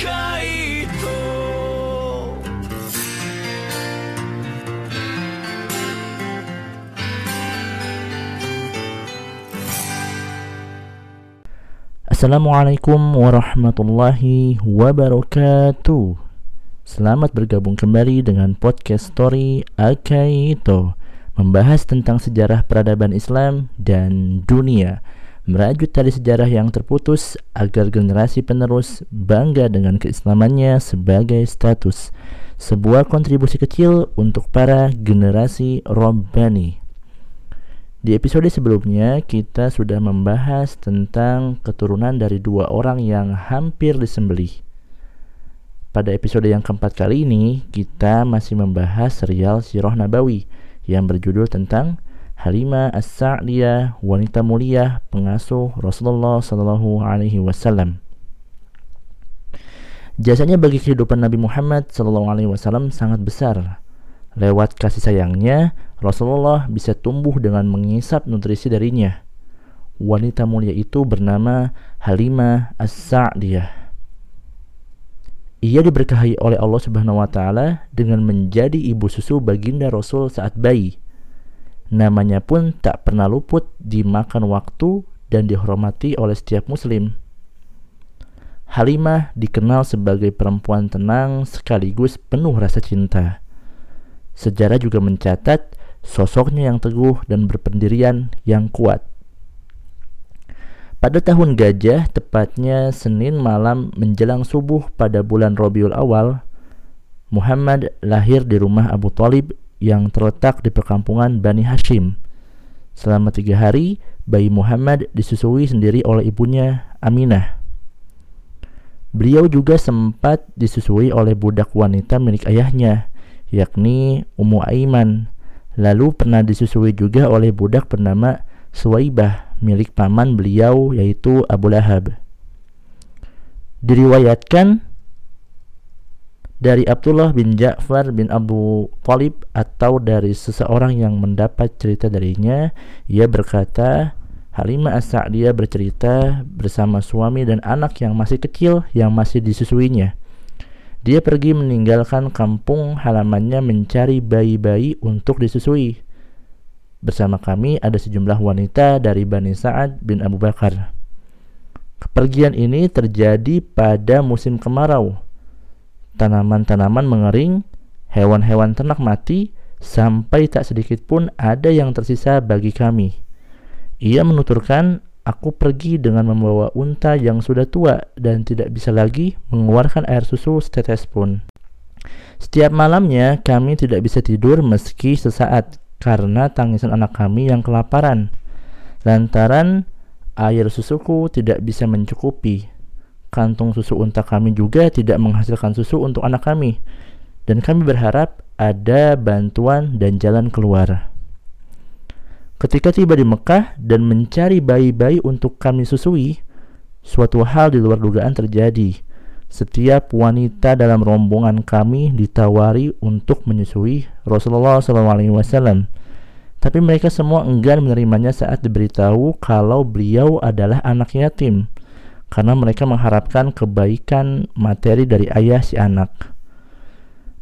Assalamualaikum warahmatullahi wabarakatuh. Selamat bergabung kembali dengan podcast story Akaito Membahas tentang sejarah peradaban Islam dan dunia Merajut tali sejarah yang terputus agar generasi penerus bangga dengan keislamannya sebagai status Sebuah kontribusi kecil untuk para generasi Robbani di episode sebelumnya, kita sudah membahas tentang keturunan dari dua orang yang hampir disembelih. Pada episode yang keempat kali ini, kita masih membahas serial Sirah Nabawi yang berjudul tentang Halimah As-Sa'diyah, wanita mulia pengasuh Rasulullah Sallallahu Alaihi Wasallam. Jasanya bagi kehidupan Nabi Muhammad Sallallahu Alaihi Wasallam sangat besar. Lewat kasih sayangnya, Rasulullah bisa tumbuh dengan mengisap nutrisi darinya. Wanita mulia itu bernama Halimah As-Sa'diyah. Ia diberkahi oleh Allah Subhanahu wa taala dengan menjadi ibu susu baginda Rasul saat bayi. Namanya pun tak pernah luput dimakan waktu dan dihormati oleh setiap muslim. Halimah dikenal sebagai perempuan tenang sekaligus penuh rasa cinta. Sejarah juga mencatat sosoknya yang teguh dan berpendirian yang kuat. Pada tahun gajah, tepatnya Senin malam menjelang subuh pada bulan Robiul Awal, Muhammad lahir di rumah Abu Talib yang terletak di perkampungan Bani Hashim. Selama tiga hari, bayi Muhammad disusui sendiri oleh ibunya Aminah. Beliau juga sempat disusui oleh budak wanita milik ayahnya, yakni Ummu Aiman Lalu pernah disusui juga oleh budak bernama Suwaibah milik paman beliau yaitu Abu Lahab. Diriwayatkan dari Abdullah bin Ja'far bin Abu Talib atau dari seseorang yang mendapat cerita darinya, ia berkata, Halimah As-Sa'diyah bercerita bersama suami dan anak yang masih kecil yang masih disusuinya. Dia pergi meninggalkan kampung halamannya mencari bayi-bayi untuk disusui. Bersama kami ada sejumlah wanita dari Bani Sa'ad bin Abu Bakar. Kepergian ini terjadi pada musim kemarau. Tanaman-tanaman mengering, hewan-hewan ternak mati, sampai tak sedikit pun ada yang tersisa bagi kami. Ia menuturkan Aku pergi dengan membawa unta yang sudah tua dan tidak bisa lagi mengeluarkan air susu setetes pun. Setiap malamnya kami tidak bisa tidur meski sesaat karena tangisan anak kami yang kelaparan. Lantaran air susuku tidak bisa mencukupi. Kantung susu unta kami juga tidak menghasilkan susu untuk anak kami. Dan kami berharap ada bantuan dan jalan keluar. Ketika tiba di Mekah dan mencari bayi-bayi untuk kami susui, suatu hal di luar dugaan terjadi. Setiap wanita dalam rombongan kami ditawari untuk menyusui Rasulullah SAW. Tapi mereka semua enggan menerimanya saat diberitahu kalau beliau adalah anak yatim, karena mereka mengharapkan kebaikan materi dari ayah si anak.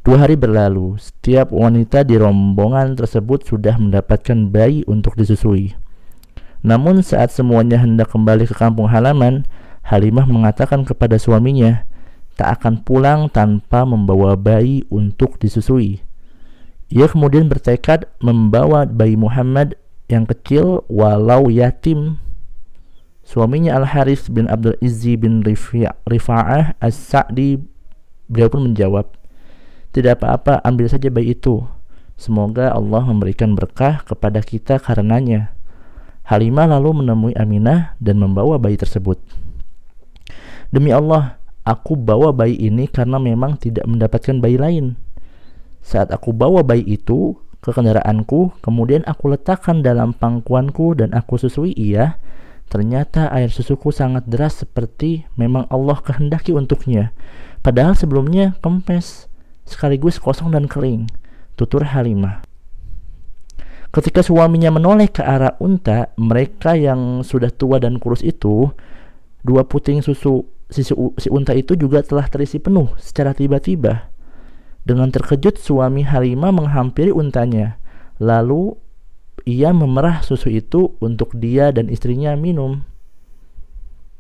Dua hari berlalu, setiap wanita di rombongan tersebut sudah mendapatkan bayi untuk disusui. Namun saat semuanya hendak kembali ke kampung halaman, Halimah mengatakan kepada suaminya, tak akan pulang tanpa membawa bayi untuk disusui. Ia kemudian bertekad membawa bayi Muhammad yang kecil walau yatim. Suaminya Al-Harith bin Abdul Izzi bin Rifa'ah As-Sa'di beliau pun menjawab, tidak apa-apa, ambil saja bayi itu. Semoga Allah memberikan berkah kepada kita karenanya. Halimah lalu menemui Aminah dan membawa bayi tersebut. Demi Allah, aku bawa bayi ini karena memang tidak mendapatkan bayi lain. Saat aku bawa bayi itu ke kendaraanku, kemudian aku letakkan dalam pangkuanku dan aku susui ia, ternyata air susuku sangat deras seperti memang Allah kehendaki untuknya. Padahal sebelumnya kempes sekaligus kosong dan kering, tutur Halimah. Ketika suaminya menoleh ke arah unta, mereka yang sudah tua dan kurus itu dua puting susu si, si unta itu juga telah terisi penuh secara tiba-tiba. Dengan terkejut suami Halimah menghampiri untanya. Lalu ia memerah susu itu untuk dia dan istrinya minum.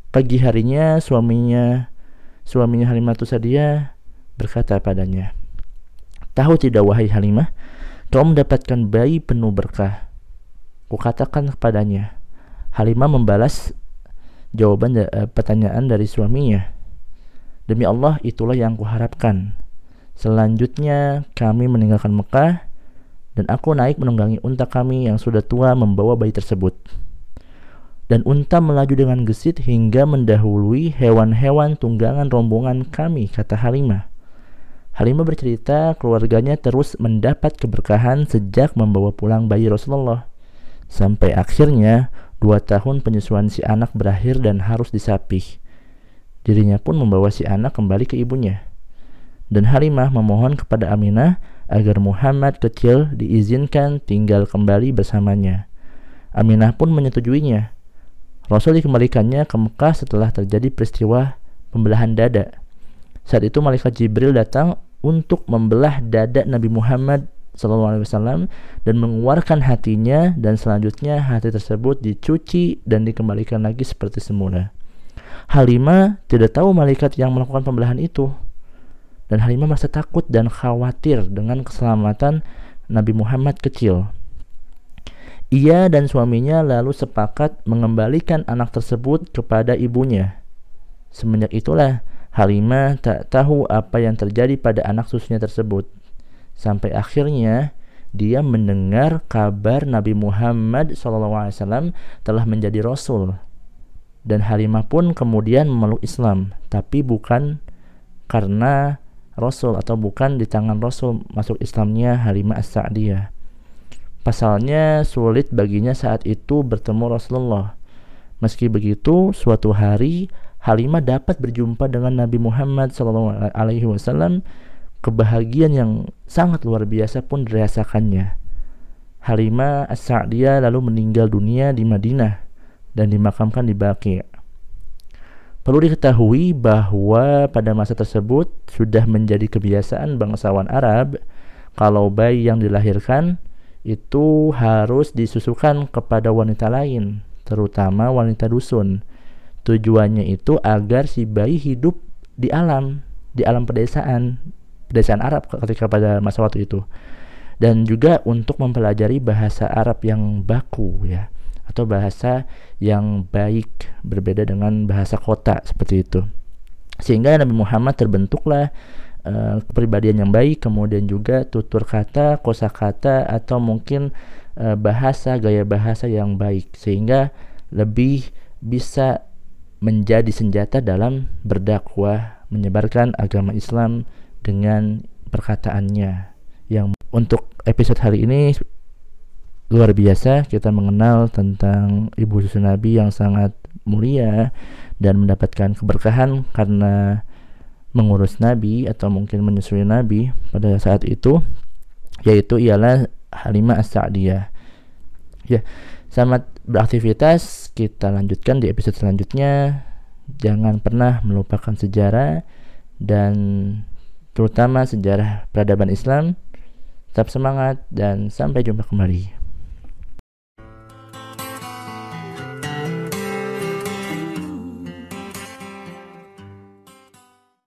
Pagi harinya suaminya suaminya Halimah Tusadia berkata padanya, Tahu tidak wahai Halimah, kau mendapatkan bayi penuh berkah. Kukatakan kepadanya. Halimah membalas jawaban uh, pertanyaan dari suaminya. Demi Allah, itulah yang kuharapkan. Selanjutnya, kami meninggalkan Mekah dan aku naik menunggangi unta kami yang sudah tua membawa bayi tersebut. Dan unta melaju dengan gesit hingga mendahului hewan-hewan tunggangan rombongan kami, kata Halimah. Halimah bercerita keluarganya terus mendapat keberkahan sejak membawa pulang bayi Rasulullah. Sampai akhirnya Dua tahun penyusuan si anak berakhir dan harus disapih. Dirinya pun membawa si anak kembali ke ibunya. Dan Halimah memohon kepada Aminah agar Muhammad kecil diizinkan tinggal kembali bersamanya. Aminah pun menyetujuinya. Rasul dikembalikannya ke Mekah setelah terjadi peristiwa pembelahan dada. Saat itu malaikat Jibril datang untuk membelah dada Nabi Muhammad SAW dan mengeluarkan hatinya dan selanjutnya hati tersebut dicuci dan dikembalikan lagi seperti semula. Halimah tidak tahu malaikat yang melakukan pembelahan itu dan Halimah merasa takut dan khawatir dengan keselamatan Nabi Muhammad kecil. Ia dan suaminya lalu sepakat mengembalikan anak tersebut kepada ibunya. Semenjak itulah Halimah tak tahu apa yang terjadi pada anak susunya tersebut sampai akhirnya dia mendengar kabar Nabi Muhammad SAW telah menjadi Rasul dan Halimah pun kemudian memeluk Islam tapi bukan karena Rasul atau bukan di tangan Rasul masuk Islamnya Halimah As-Sa'diyah pasalnya sulit baginya saat itu bertemu Rasulullah meski begitu suatu hari Halimah dapat berjumpa dengan Nabi Muhammad SAW kebahagiaan yang sangat luar biasa pun dirasakannya. Halimah As-Sa'diyah lalu meninggal dunia di Madinah dan dimakamkan di Baqi'. Perlu diketahui bahwa pada masa tersebut sudah menjadi kebiasaan bangsawan Arab kalau bayi yang dilahirkan itu harus disusukan kepada wanita lain, terutama wanita dusun. Tujuannya itu agar si bayi hidup di alam, di alam pedesaan, pedesaan Arab ketika pada masa waktu itu dan juga untuk mempelajari bahasa Arab yang baku ya atau bahasa yang baik berbeda dengan bahasa kota seperti itu. Sehingga Nabi Muhammad terbentuklah uh, kepribadian yang baik kemudian juga tutur kata kosakata atau mungkin uh, bahasa gaya bahasa yang baik sehingga lebih bisa menjadi senjata dalam berdakwah menyebarkan agama Islam dengan perkataannya. Yang untuk episode hari ini luar biasa kita mengenal tentang ibu susu nabi yang sangat mulia dan mendapatkan keberkahan karena mengurus nabi atau mungkin menyusui nabi pada saat itu yaitu ialah Halimah As-Sa'diyah ya selamat beraktivitas kita lanjutkan di episode selanjutnya jangan pernah melupakan sejarah dan terutama sejarah peradaban Islam. Tetap semangat dan sampai jumpa kembali.